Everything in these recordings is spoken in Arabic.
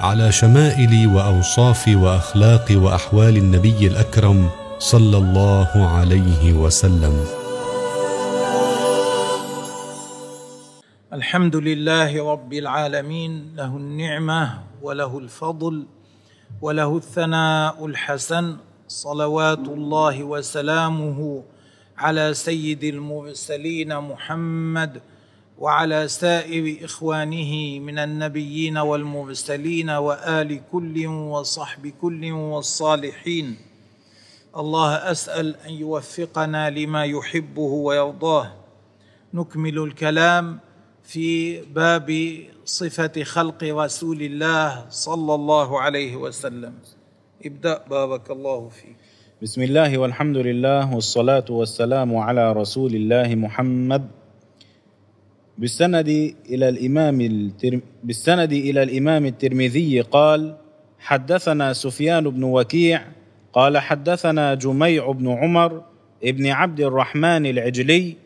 على شمائل وأوصاف وأخلاق وأحوال النبي الأكرم صلى الله عليه وسلم. الحمد لله رب العالمين له النعمة وله الفضل وله الثناء الحسن صلوات الله وسلامه على سيد المرسلين محمد وعلى سائر إخوانه من النبيين والمرسلين وآل كل وصحب كل والصالحين. الله أسأل أن يوفقنا لما يحبه ويرضاه. نكمل الكلام في باب صفة خلق رسول الله صلى الله عليه وسلم. ابدأ بارك الله فيك. بسم الله والحمد لله والصلاة والسلام على رسول الله محمد بالسند إلى الإمام الترم بالسند إلى الإمام الترمذي قال حدثنا سفيان بن وكيع قال حدثنا جميع بن عمر ابن عبد الرحمن العجلي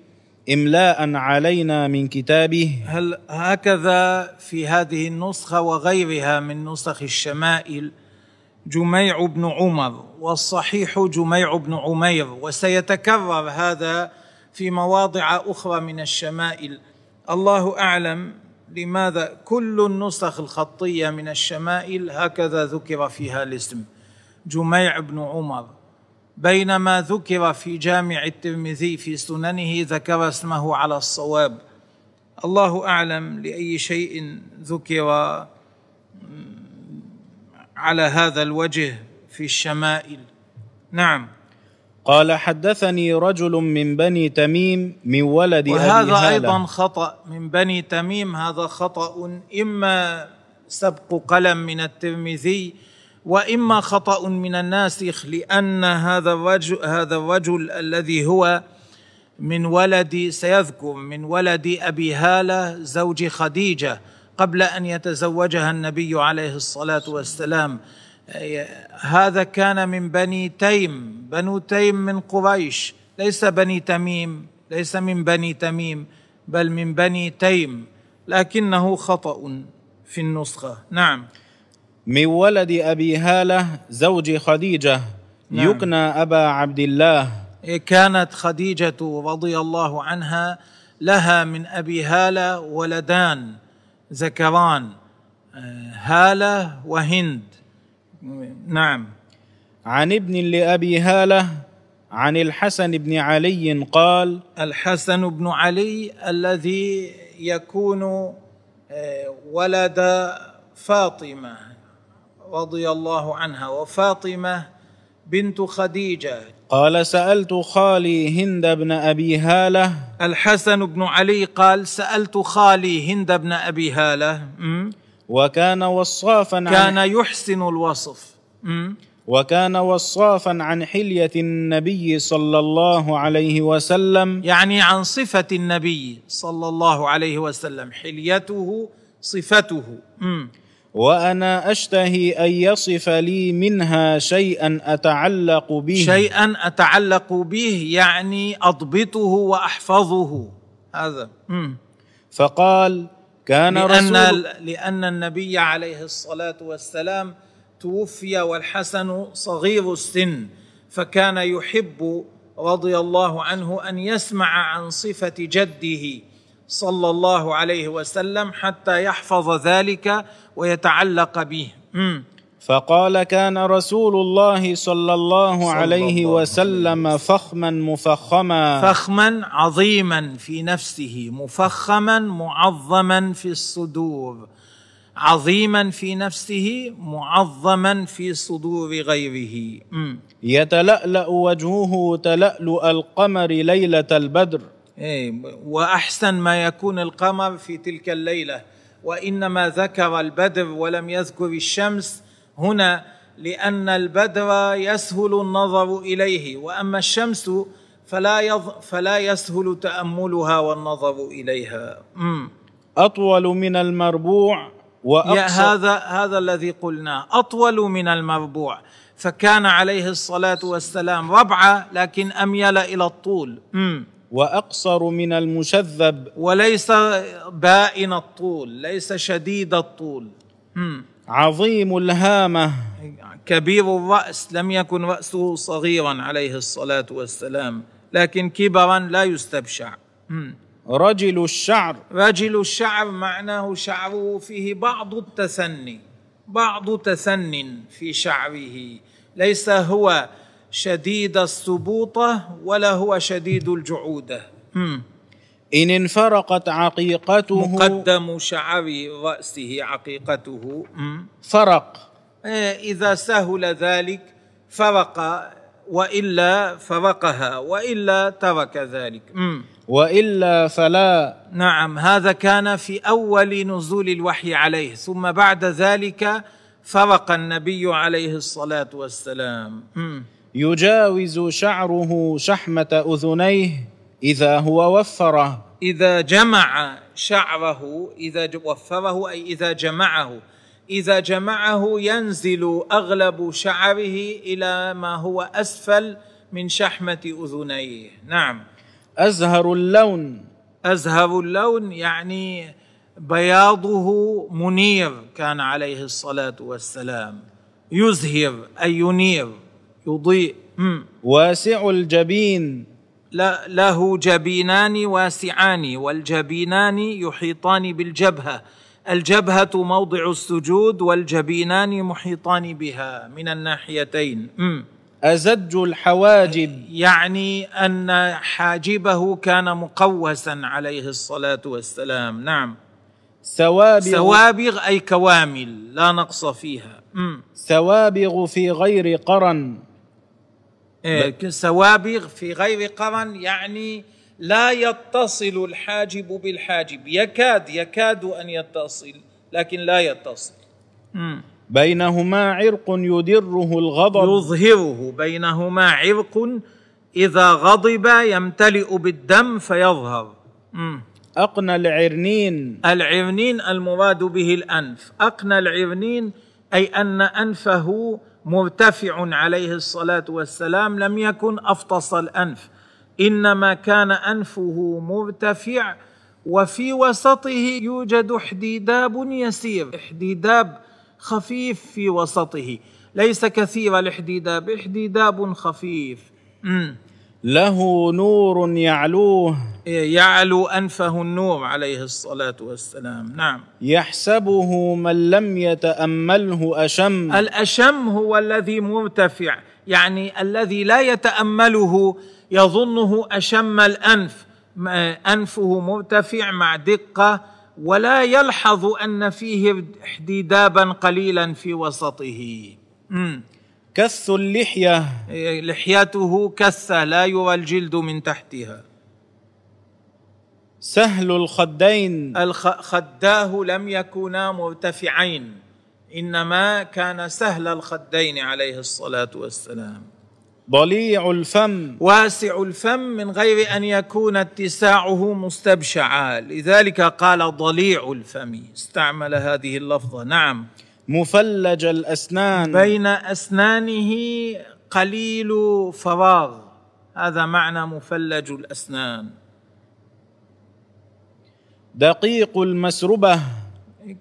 إملاء علينا من كتابه. هل هكذا في هذه النسخة وغيرها من نسخ الشمائل؟ جميع بن عمر والصحيح جميع بن عمير وسيتكرر هذا في مواضع أخرى من الشمائل. الله أعلم لماذا كل النسخ الخطية من الشمائل هكذا ذكر فيها الاسم. جميع بن عمر. بينما ذكر في جامع الترمذي في سننه ذكر اسمه على الصواب. الله أعلم لأي شيء ذكر على هذا الوجه في الشمائل. نعم. قال حدثني رجل من بني تميم من ولد أبي وهذا هالة. أيضا خطأ من بني تميم هذا خطأ إما سبق قلم من الترمذي وإما خطأ من الناسخ لأن هذا الرجل هذا الرجل الذي هو من ولد سيذكر من ولد أبي هالة زوج خديجة قبل أن يتزوجها النبي عليه الصلاة والسلام. هذا كان من بني تيم بنو تيم من قريش. ليس بني تميم ليس من بني تميم بل من بني تيم. لكنه خطأ في النسخة. نعم. من ولد أبي هالة زوج خديجة. نعم. يكنى أبا عبد الله. كانت خديجة رضي الله عنها لها من أبي هالة ولدان ذكران آه، هالة وهند. نعم. عن ابن لأبي هالة عن الحسن بن علي قال الحسن بن علي الذي يكون آه، ولد فاطمة رضي الله عنها وفاطمة بنت خديجة. قال سألت خالي هند بن أبي هالة. الحسن بن علي قال سألت خالي هند بن أبي هالة. م? وكان وصافا عن كان يحسن الوصف م? وكان وصافا عن حلية النبي صلى الله عليه وسلم يعني عن صفة النبي صلى الله عليه وسلم حليته صفته م? وأنا أشتهي أن يصف لي منها شيئا أتعلق به شيئا أتعلق به يعني أضبطه وأحفظه هذا م. فقال كان لأن رسول لأن النبي عليه الصلاة والسلام توفي والحسن صغير السن فكان يحب رضي الله عنه أن يسمع عن صفة جده صلى الله عليه وسلم حتى يحفظ ذلك ويتعلق به. فقال كان رسول الله صلى الله عليه وسلم فخما مفخما. فخما عظيما في نفسه مفخما معظما في الصدور. عظيما في نفسه معظما في صدور غيره. يتلألأ وجهه تلألؤ القمر ليلة البدر. إيه، وأحسن ما يكون القمر في تلك الليلة. وإنما ذكر البدر ولم يذكر الشمس هنا لأن البدر يسهل النظر إليه وأما الشمس فلا يظ فلا يسهل تأملها والنظر إليها مم. أطول من المربوع يا وأقصر هذا هذا الذي قلناه أطول من المربوع فكان عليه الصلاة والسلام ربعة لكن أميل إلى الطول مم. وأقصر من المشذب وليس بائن الطول ليس شديد الطول مم. عظيم الهامة. كبير الرأس لم يكن رأسه صغيرا عليه الصلاة والسلام لكن كبرا لا يستبشع. رجل الشعر. رجل الشعر معناه شعره فيه بعض التثني بعض تثن في شعره. ليس هو شديد السبوطة ولا هو شديد الجعودة. إن انفرقت عقيقته مقدم شعر رأسه عقيقته. فرق إيه، إذا سهل ذلك فرق وإلا فرقها وإلا ترك ذلك. وإلا فلا نعم هذا كان في أول نزول الوحي عليه ثم بعد ذلك فرق النبي عليه الصلاة والسلام. يجاوز شعره شحمة أذنيه إذا هو وفره. إذا جمع شعره إذا ج- وفره أي إذا جمعه. إذا جمعه ينزل أغلب شعره إلى ما هو أسفل من شحمة أذنيه. نعم. أزهر اللون. أزهر اللون يعني بياضه منير كان عليه الصلاة والسلام. يزهر أي ينير يضيء. واسع الجبين. له جبينان واسعان والجبينان يحيطان بالجبهة. الجبهة موضع السجود والجبينان محيطان بها من الناحيتين. أزج الحواجب. يعني أن حاجبه كان مقوسا عليه الصلاة والسلام. نعم. سوابغ, سوابغ أي كوامل لا نقص فيها. سوابغ في غير قرن. إيه، سوابغ في غير قرن يعني لا يتصل الحاجب بالحاجب. يكاد يكاد أن يتصل لكن لا يتصل. مم. بينهما عرق يدره الغضب. يظهره. بينهما عرق إذا غضب يمتلئ بالدم فيظهر. مم. أقنى العرنين. العرنين المراد به الأنف. أقنى العرنين أي أن أنفه مرتفع عليه الصلاه والسلام لم يكن افطس الانف انما كان انفه مرتفع وفي وسطه يوجد احديداب يسير احديداب خفيف في وسطه ليس كثير الاحديداب احديداب خفيف. له نور يعلوه. يعلو أنفه النور عليه الصلاة والسلام. نعم. يحسبه من لم يتأمله أشم. الأشم هو الذي مرتفع يعني الذي لا يتأمله يظنه أشم الأنف. أنفه مرتفع مع دقة ولا يلحظ أن فيه احديدابا قليلا في وسطه. مم. كث اللحية. لحيته كثه لا يرى الجلد من تحتها. سهل الخدين. الخ- خداه لم يكونا مرتفعين إنما كان سهل الخدين عليه الصلاة والسلام. ضليع الفم. واسع الفم من غير أن يكون اتساعه مستبشعا. لذلك قال ضليع الفم. استعمل هذه اللفظة. نعم. مفلج الأسنان. بين أسنانه قليل فراغ. هذا معنى مفلج الأسنان. دقيق المسربة.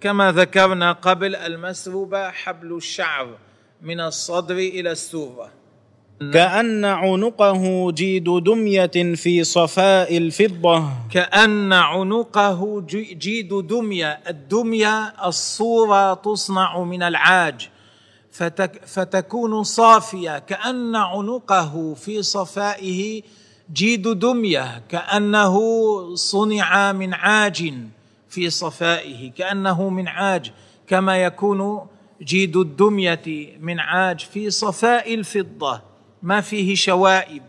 كما ذكرنا قبل المسربة حبل الشعر من الصدر إلى السوره كأن عنقه جيد دمية في صفاء الفضة. كأن عنقه جي- جيد دمية. الدمية الصورة تصنع من العاج. فتك فتكون صافية. كأن عنقه في صفائه جيد دمية. كأنه صنع من عاج في صفائه. كأنه من عاج. كما يكون جيد الدمية من عاج في صفاء الفضة. ما فيه شوائب.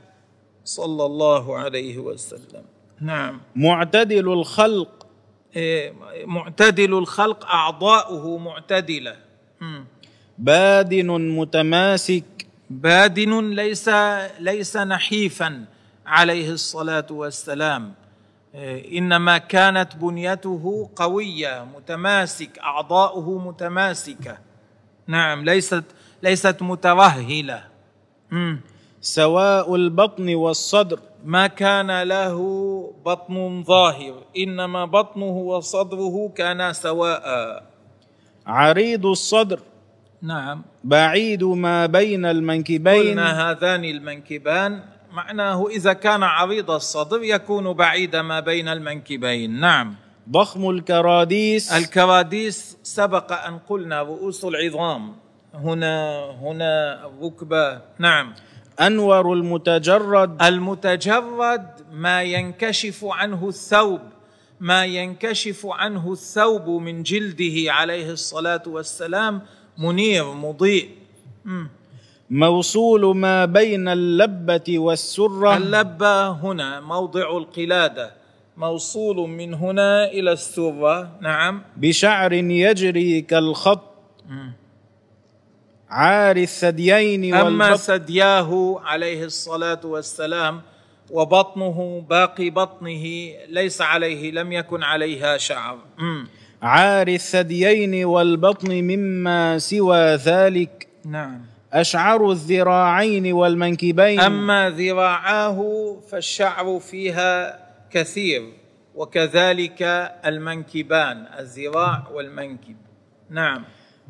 صلى الله عليه وسلم. نعم. معتدل الخلق. إيه، معتدل الخلق أعضاؤه معتدلة. مم. بادن متماسك. بادن ليس ليس نحيفا عليه الصلاة والسلام. إيه، إنما كانت بنيته قوية متماسك أعضاؤه متماسكة. نعم ليست ليست مترهله مم. سواء البطن والصدر. ما كان له بطن ظاهر إنما بطنه وصدره كانا سواء. عريض الصدر. نعم. بعيد ما بين المنكبين. قلنا هذان المنكبان معناه إذا كان عريض الصدر يكون بعيد ما بين المنكبين. نعم. ضخم الكراديس. الكراديس سبق أن قلنا رؤوس العظام. هنا هنا الركبه نعم. أنور المتجرد. المتجرد ما ينكشف عنه الثوب ما ينكشف عنه الثوب من جلده عليه الصلاة والسلام. منير مضيء. موصول ما بين اللبة والسرة. اللبة هنا موضع القلادة. موصول من هنا إلى السرة. نعم. بشعر يجري كالخط. عاري الثديين والبطن. ثدياه عليه الصلاة والسلام وبطنه باقي بطنه ليس عليه لم يكن عليها شعر. عاري الثديين والبطن مما سوى ذلك. نعم. أشعر الذراعين والمنكبين. أما ذراعاه فالشعر فيها كثير وكذلك المنكبان الذراع والمنكب. نعم.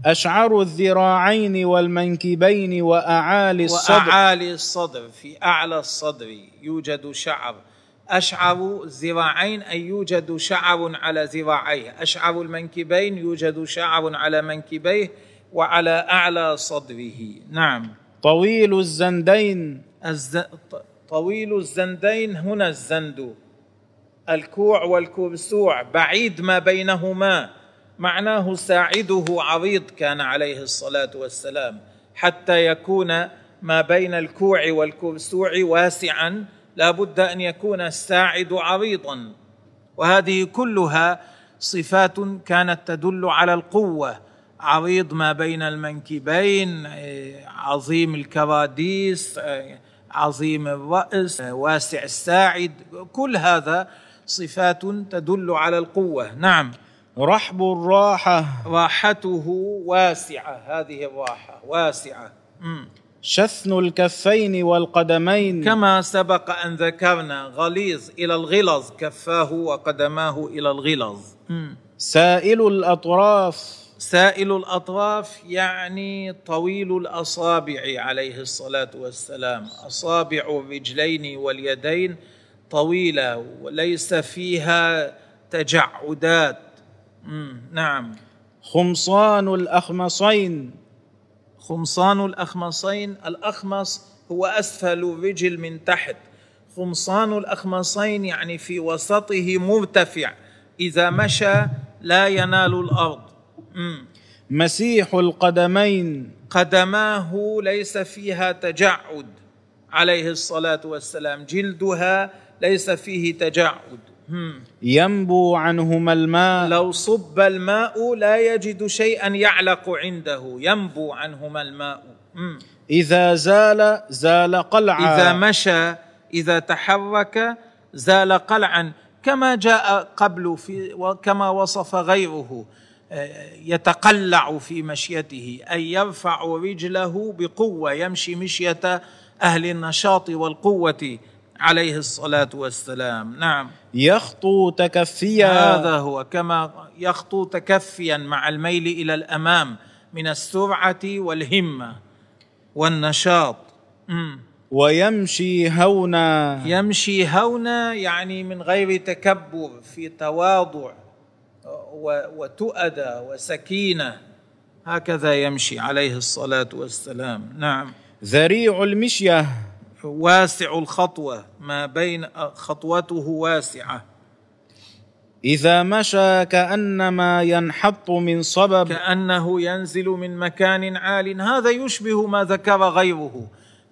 أشعر الذراعين والمنكبين وأعالي الصدر. وأعالي الصدر في أعلى الصدر يوجد شعر. أشعر الذراعين أي يوجد شعر على ذراعيه. أشعر المنكبين يوجد شعر على منكبيه وعلى أعلى صدره. نعم. طويل الزندين. الز... طويل الزندين هنا الزند. الكوع والكرسوع بعيد ما بينهما. معناه ساعده عريض كان عليه الصلاة والسلام حتى يكون ما بين الكوع والكرسوع واسعا لا بد أن يكون الساعد عريضا. وهذه كلها صفات كانت تدل على القوة. عريض ما بين المنكبين عظيم الكراديس عظيم الرأس واسع الساعد كل هذا صفات تدل على القوة. نعم. رحب الراحة. راحته واسعة هذه الراحة واسعة. مم. شثن الكفين والقدمين. كما سبق أن ذكرنا غليظ إلى الغلظ كفاه وقدماه إلى الغلظ. سائل الأطراف. سائل الأطراف يعني طويل الأصابع عليه الصلاة والسلام. أصابع الرجلين واليدين طويلة وليس فيها تجعدات. نعم. خمصان الأخمصين. خمصان الأخمصين الأخمص هو أسفل الرجل من تحت. خمصان الأخمصين يعني في وسطه مرتفع. إذا مشى لا ينال الأرض. مم. مسيح القدمين. قدماه ليس فيها تجعد. عليه الصلاة والسلام جلدها ليس فيه تجعد. ينبو عنهما الماء. لو صب الماء لا يجد شيئا يعلق عنده. ينبو عنهما الماء. إذا زال زال قلعا. إذا مشى إذا تحرك زال قلعا. كما جاء قبل في وكما وصف غيره آه، يتقلع في مشيته أي يرفع رجله بقوة يمشي مشية أهل النشاط والقوة. عليه الصلاة والسلام. نعم. يخطو تكفيا. هذا هو كما يخطو تكفيا مع الميل إلى الأمام من السرعة والهمة والنشاط. مم. ويمشي هونا. يمشي هونا يعني من غير تكبر في تواضع وتؤدى وسكينة. هكذا يمشي عليه الصلاة والسلام. نعم. ذريع المشية. واسع الخطوة ما بين خطوته واسعة. إذا مشى كأنما ينحط من صبب. كأنه ينزل من مكان عال. هذا يشبه ما ذكر غيره.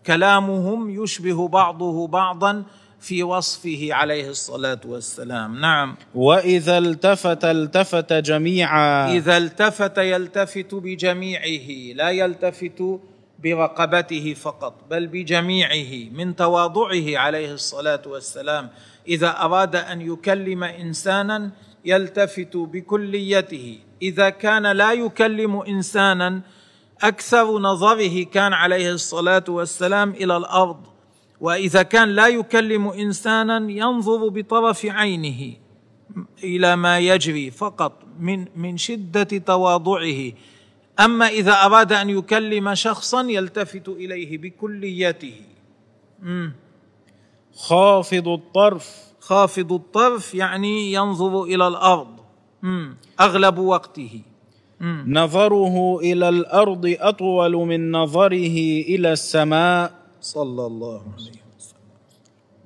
كلامهم يشبه بعضه بعضا في وصفه عليه الصلاة والسلام. نعم. وإذا التفت التفت جميعا. إذا التفت يلتفت بجميعه لا يلتفت برقبته فقط بل بجميعه من تواضعه عليه الصلاة والسلام. إذا أراد أن يكلم إنسانا يلتفت بكليته. إذا كان لا يكلم إنسانا أكثر نظره كان عليه الصلاة والسلام إلى الأرض. وإذا كان لا يكلم إنسانا ينظر بطرف عينه إلى ما يجري فقط من من شدة تواضعه. أما إذا أراد أن يكلم شخصا يلتفت إليه بكليته مم. خافض الطرف خافض الطرف يعني ينظر إلى الأرض مم. أغلب وقته مم. نظره إلى الأرض أطول من نظره إلى السماء صلى الله عليه وسلم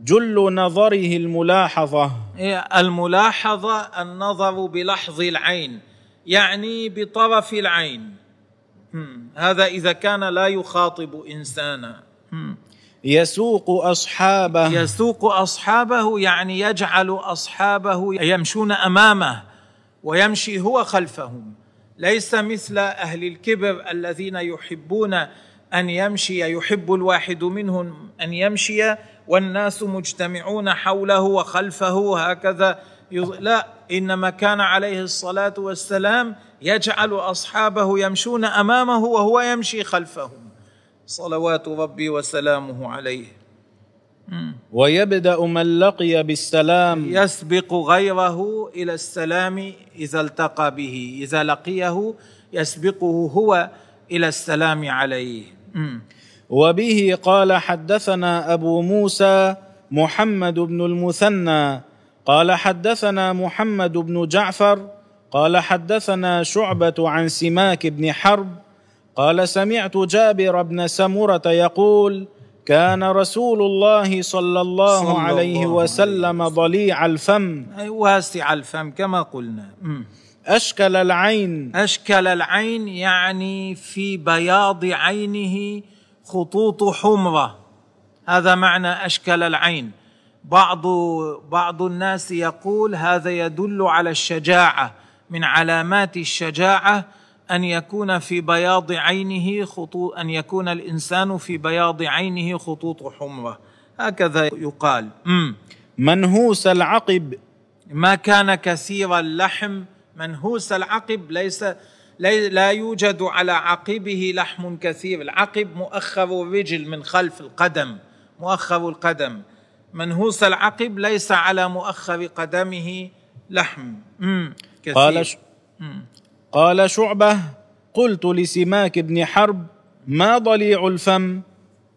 جل نظره الملاحظة هي الملاحظة النظر بلحظ العين يعني بطرف العين. هذا إذا كان لا يخاطب إنسانا. مم. يسوق أصحابه. يسوق أصحابه يعني يجعل أصحابه يمشون أمامه ويمشي هو خلفهم. ليس مثل أهل الكبر الذين يحبون أن يمشي يحب الواحد منهم أن يمشي والناس مجتمعون حوله وخلفه هكذا لا إنما كان عليه الصلاة والسلام يجعل أصحابه يمشون أمامه وهو يمشي خلفهم. صلوات ربي وسلامه عليه. ويبدأ من لقي بالسلام. يسبق غيره إلى السلام إذا التقى به. إذا لقيه يسبقه هو إلى السلام عليه. وبه قال حدثنا أبو موسى محمد بن المثنى. قال حدثنا محمد بن جعفر قال حدثنا شعبة عن سماك بن حرب قال سمعت جابر بن سمرة يقول كان رسول الله صلى الله صلى عليه الله وسلم ضليع الفم. واسع الفم كما قلنا. مم. أشكل العين. أشكل العين يعني في بياض عينه خطوط حمرة. هذا معنى أشكل العين. بعض بعض الناس يقول هذا يدل على الشجاعة من علامات الشجاعة أن يكون في بياض عينه خطوط أن يكون الإنسان في بياض عينه خطوط حمرة. هكذا يقال. مم. منهوس العقب. ما كان كثير اللحم منهوس العقب ليس لي- لا يوجد على عقبه لحم كثير. العقب مؤخر الرجل من خلف القدم مؤخر القدم. منهوس العقب ليس على مؤخر قدمه لحم. كثير. قال ش... قال شعبة قلت لسماك بن حرب ما ضليع الفم؟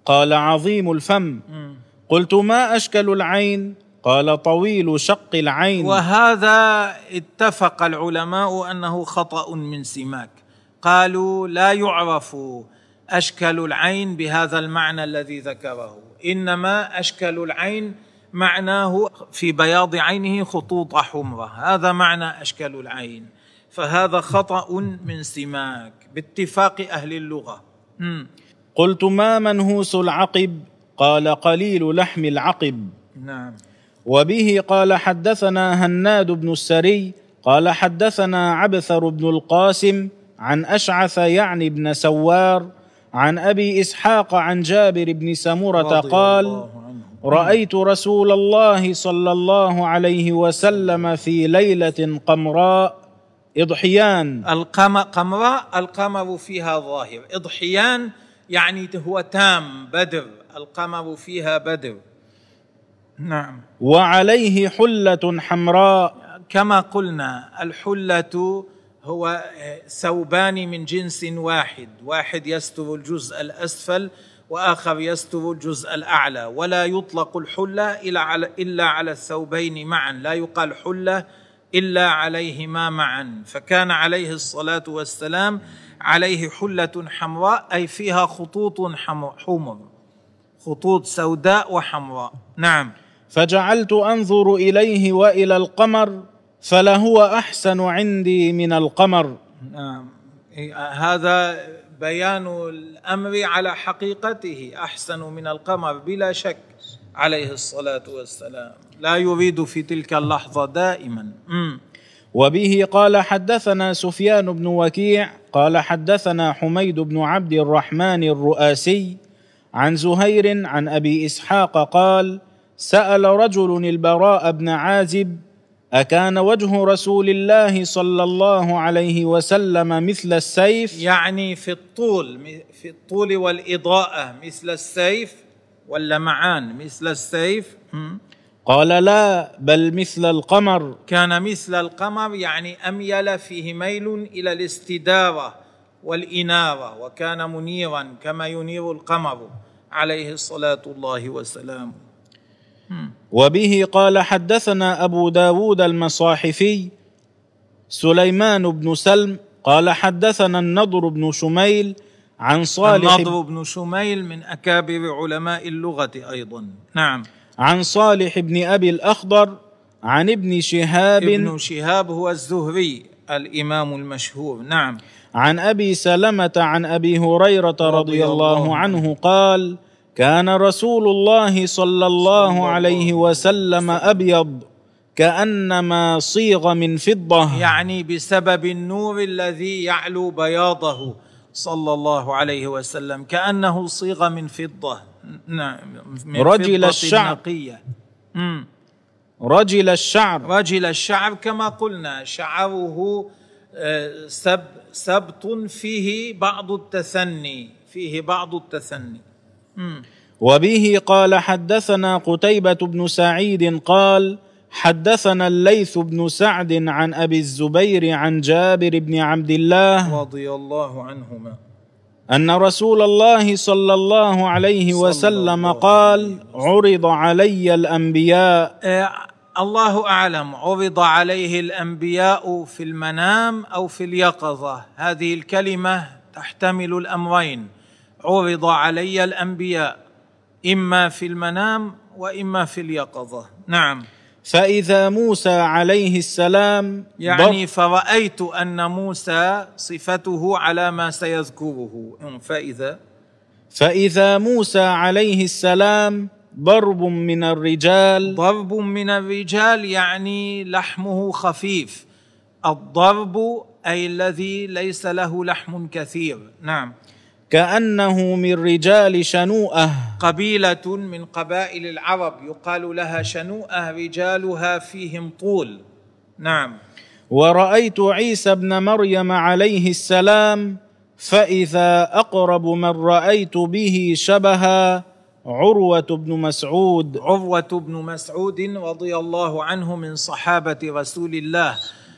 قال عظيم الفم. قلت ما أشكل العين؟ قال طويل شق العين. وهذا اتفق العلماء أنه خطأ من سماك. قالوا لا يعرف أشكل العين بهذا المعنى الذي ذكره. إنما أشكل العين معناه في بياض عينه خطوط حمرة. هذا معنى أشكل العين. فهذا خطأ من سماك باتفاق أهل اللغة. قلت ما منهوس العقب؟ قال قليل لحم العقب. نعم. وبه قال حدثنا هناد بن السري قال حدثنا عبثر بن القاسم عن أشعث يعني بن سوار عن أبي إسحاق عن جابر بن سمرة قال. رأيت رسول الله صلى الله عليه وسلم في ليلة قمراء إضحيان. القمر قمراء القمر فيها ظاهر. إضحيان يعني هو تام بدر. القمر فيها بدر. نعم. وعليه حلة حمراء. كما قلنا الحلة هو ثوبان من جنس واحد. واحد يستر الجزء الأسفل وآخر يستر الجزء الأعلى. ولا يطلق الحلة إلا على, إلا على الثوبين معا. لا يقال حلة إلا عليهما معا. فكان عليه الصلاة والسلام عليه حلة حمراء أي فيها خطوط حمر خطوط سوداء وحمراء. نعم. فجعلت أنظر إليه وإلى القمر فلهو أحسن عندي من القمر. نعم. هذا بيان الأمر على حقيقته أحسن من القمر بلا شك عليه الصلاة والسلام. لا يريد في تلك اللحظة دائما. وبه قال حدثنا سفيان بن وكيع قال حدثنا حميد بن عبد الرحمن الرؤاسي عن زهير عن أبي إسحاق قال سأل رجل البراء بن عازب أكان وجه رسول الله صلى الله عليه وسلم مثل السيف؟ يعني في الطول في الطول والإضاءة مثل السيف واللمعان مثل السيف. قال لا بل مثل القمر. كان مثل القمر يعني أميل فيه ميل إلى الاستدارة والإنارة وكان منيرا كما ينير القمر عليه الصلاة الله والسلام. وبه قال حدثنا أبو داود المصاحفي سليمان بن سلم قال حدثنا النضر بن شميل عن صالح النضر بن شميل من أكابر علماء اللغة أيضا. نعم. عن صالح بن أبي الأخضر عن ابن شهاب ابن شهاب هو الزهري الإمام المشهور. نعم. عن أبي سلمة عن أبي هريرة رضي الله عنه قال كان رسول الله صلى الله عليه وسلم أبيض كأنما صيغ من فضة يعني بسبب النور الذي يعلو بياضه صلى الله عليه وسلم كأنه صيغ من فضة نعم من رجل فضة الشعب. نقية. رجل الشعر رجل الشعر كما قلنا شعره آه، سب سبط فيه بعض التثني فيه بعض التثني. وبه قال حدثنا قتيبة بن سعيد قال حدثنا الليث بن سعد عن أبي الزبير عن جابر بن عبد الله رضي الله عنهما. أن رسول الله صلى الله عليه صلى وسلم الله قال عرض علي الأنبياء. آه، الله أعلم. عرض عليه الأنبياء في المنام أو في اليقظة. هذه الكلمة تحتمل الأمرين. عرض علي الانبياء اما في المنام واما في اليقظه. نعم. فإذا موسى عليه السلام يعني فرايت ان موسى صفته على ما سيذكره. فاذا. فإذا موسى عليه السلام ضرب من الرجال. ضرب من الرجال يعني لحمه خفيف. الضرب أي الذي ليس له لحم كثير. نعم. كأنه من رجال شنوءة. قبيلة من قبائل العرب يقال لها شنوءة رجالها فيهم طول. نعم. ورأيت عيسى بن مريم عليه السلام فإذا أقرب من رأيت به شبها عروة بن مسعود. عروة بن مسعود رضي الله عنه من صحابة رسول الله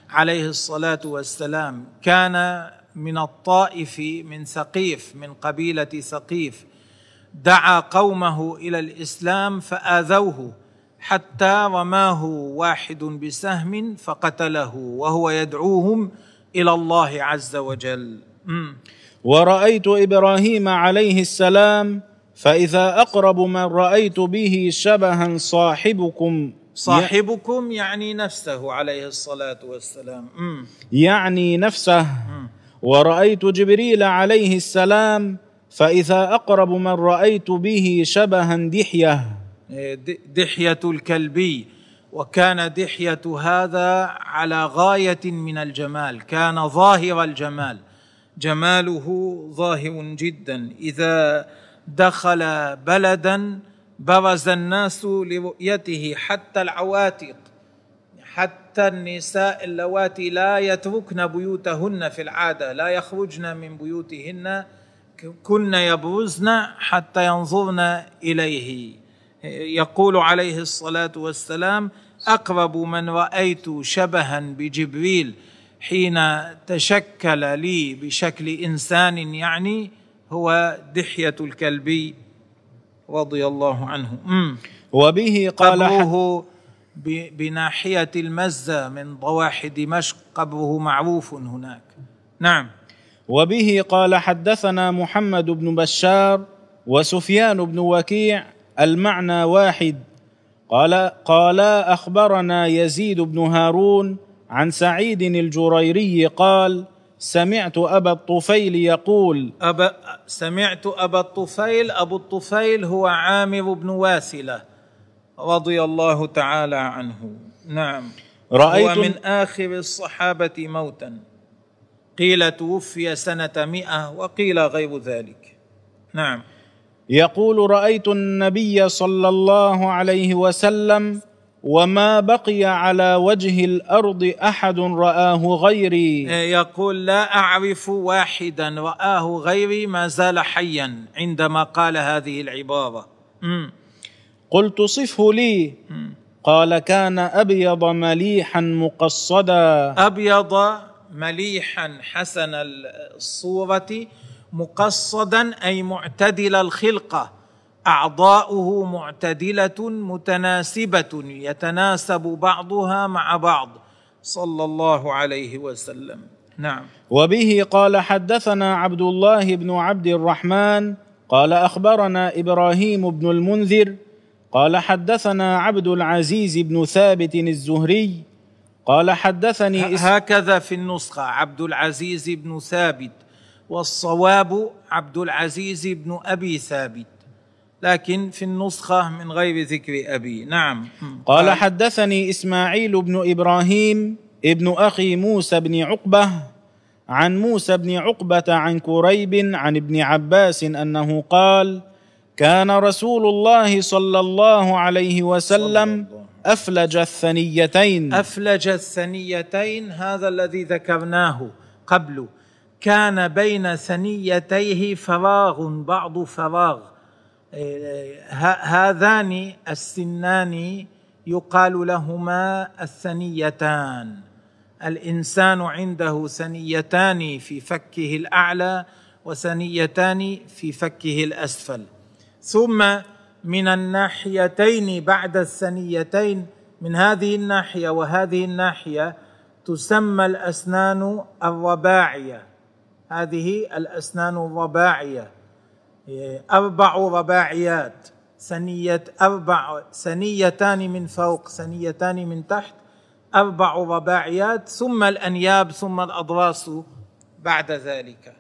عليه الصلاة والسلام. كان من الطائف من ثقيف من قبيلة ثقيف. دعا قومه إلى الإسلام فآذوه حتى رماه واحد بسهم فقتله وهو يدعوهم إلى الله عز وجل. مم. ورأيت إبراهيم عليه السلام فإذا أقرب من رأيت به شبها صاحبكم صاحبكم يعني نفسه عليه الصلاة والسلام. يعني نفسه. ورأيت جبريل عليه السلام فإذا أقرب من رأيت به شبها دحية. د- دحية الكلبي. وكان دحية هذا على غاية من الجمال. كان ظاهر الجمال. جماله ظاهر جدا. إذا دخل بلدا برز الناس لرؤيته حتى العواتق. حتى النساء اللواتي لا يتركن بيوتهن في العادة لا يخرجن من بيوتهن كن يبرزن حتى ينظرن إليه يقول عليه الصلاة والسلام أقرب من رأيت شبها بجبريل حين تشكل لي بشكل إنسان يعني هو دحية الكلبي رضي الله عنه. وبه قال قبره بناحية المزة من ضواحي دمشق قبره معروف هناك. نعم. وبه قال حدثنا محمد بن بشار وسفيان بن وكيع المعنى واحد. قال قالا أخبرنا يزيد بن هارون عن سعيد الجريري قال سمعت أبا الطفيل يقول أبا سمعت أبا الطفيل أبو الطفيل هو عامر بن واسلة رضي الله تعالى عنه. نعم. رأيت هو من آخر الصحابة موتا. قيل توفي سنة مئة وقيل غير ذلك. نعم. يقول رأيت النبي صلى الله عليه وسلم وما بقي على وجه الأرض أحد رآه غيري. يقول لا أعرف واحدا رآه غيري ما زال حيا عندما قال هذه العبارة. مم. قلت صفه لي. قال كان أبيض مليحا مقصدا. أبيض مليحا حسن الصورة مقصدا أي معتدل الخلقة أعضاؤه معتدلة متناسبة يتناسب بعضها مع بعض. صلى الله عليه وسلم. نعم. وبه قال حدثنا عبد الله بن عبد الرحمن قال أخبرنا إبراهيم بن المنذر قال حدثنا عبد العزيز بن ثابت الزهري قال حدثني. هكذا في النسخة عبد العزيز بن ثابت والصواب عبد العزيز بن أبي ثابت لكن في النسخة من غير ذكر أبي. نعم. قال. حدثني إسماعيل بن إبراهيم ابن أخي موسى بن عقبة عن موسى بن عقبة عن كريب عن ابن عباس أنه قال كان رسول الله صلى الله عليه وسلم أفلج الثنيتين. أفلج الثنيتين هذا الذي ذكرناه قبل. كان بين ثنيتيه فراغ بعض فراغ. إيه، هذان السنان يقال لهما الثنيتان. الإنسان عنده ثنيتان في فكه الأعلى وثنيتان في فكه الأسفل. ثم من الناحيتين بعد الثنيتين من هذه الناحية وهذه الناحية تسمى الأسنان الرباعية. هذه الأسنان الرباعية. أربع رباعيات. ثنية أربع ثنيتان من فوق ثنيتان من تحت أربع رباعيات. ثم الأنياب ثم الأضراس بعد ذلك.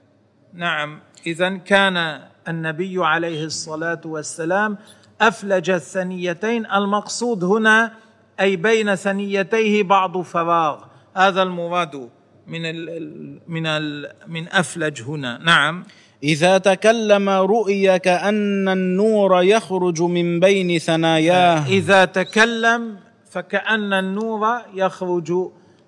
نعم إذا كان النبي عليه الصلاة والسلام أفلج الثنيتين المقصود هنا أي بين ثنيتيه بعض فراغ. هذا المراد من ال من ال من أفلج هنا. نعم. إذا تكلم رؤي كان النور يخرج من بين ثناياه. إذا تكلم فكأن النور يخرج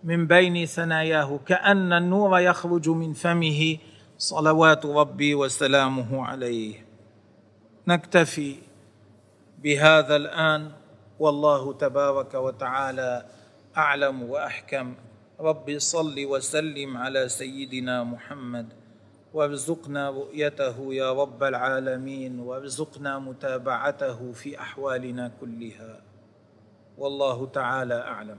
من بين ثناياه كأن النور يخرج من فمه. صلوات ربي وسلامه عليه. نكتفي بهذا الآن. والله تبارك وتعالى أعلم وأحكم. رب صل وسلم على سيدنا محمد. وارزقنا رؤيته يا رب العالمين. وارزقنا متابعته في أحوالنا كلها. والله تعالى أعلم.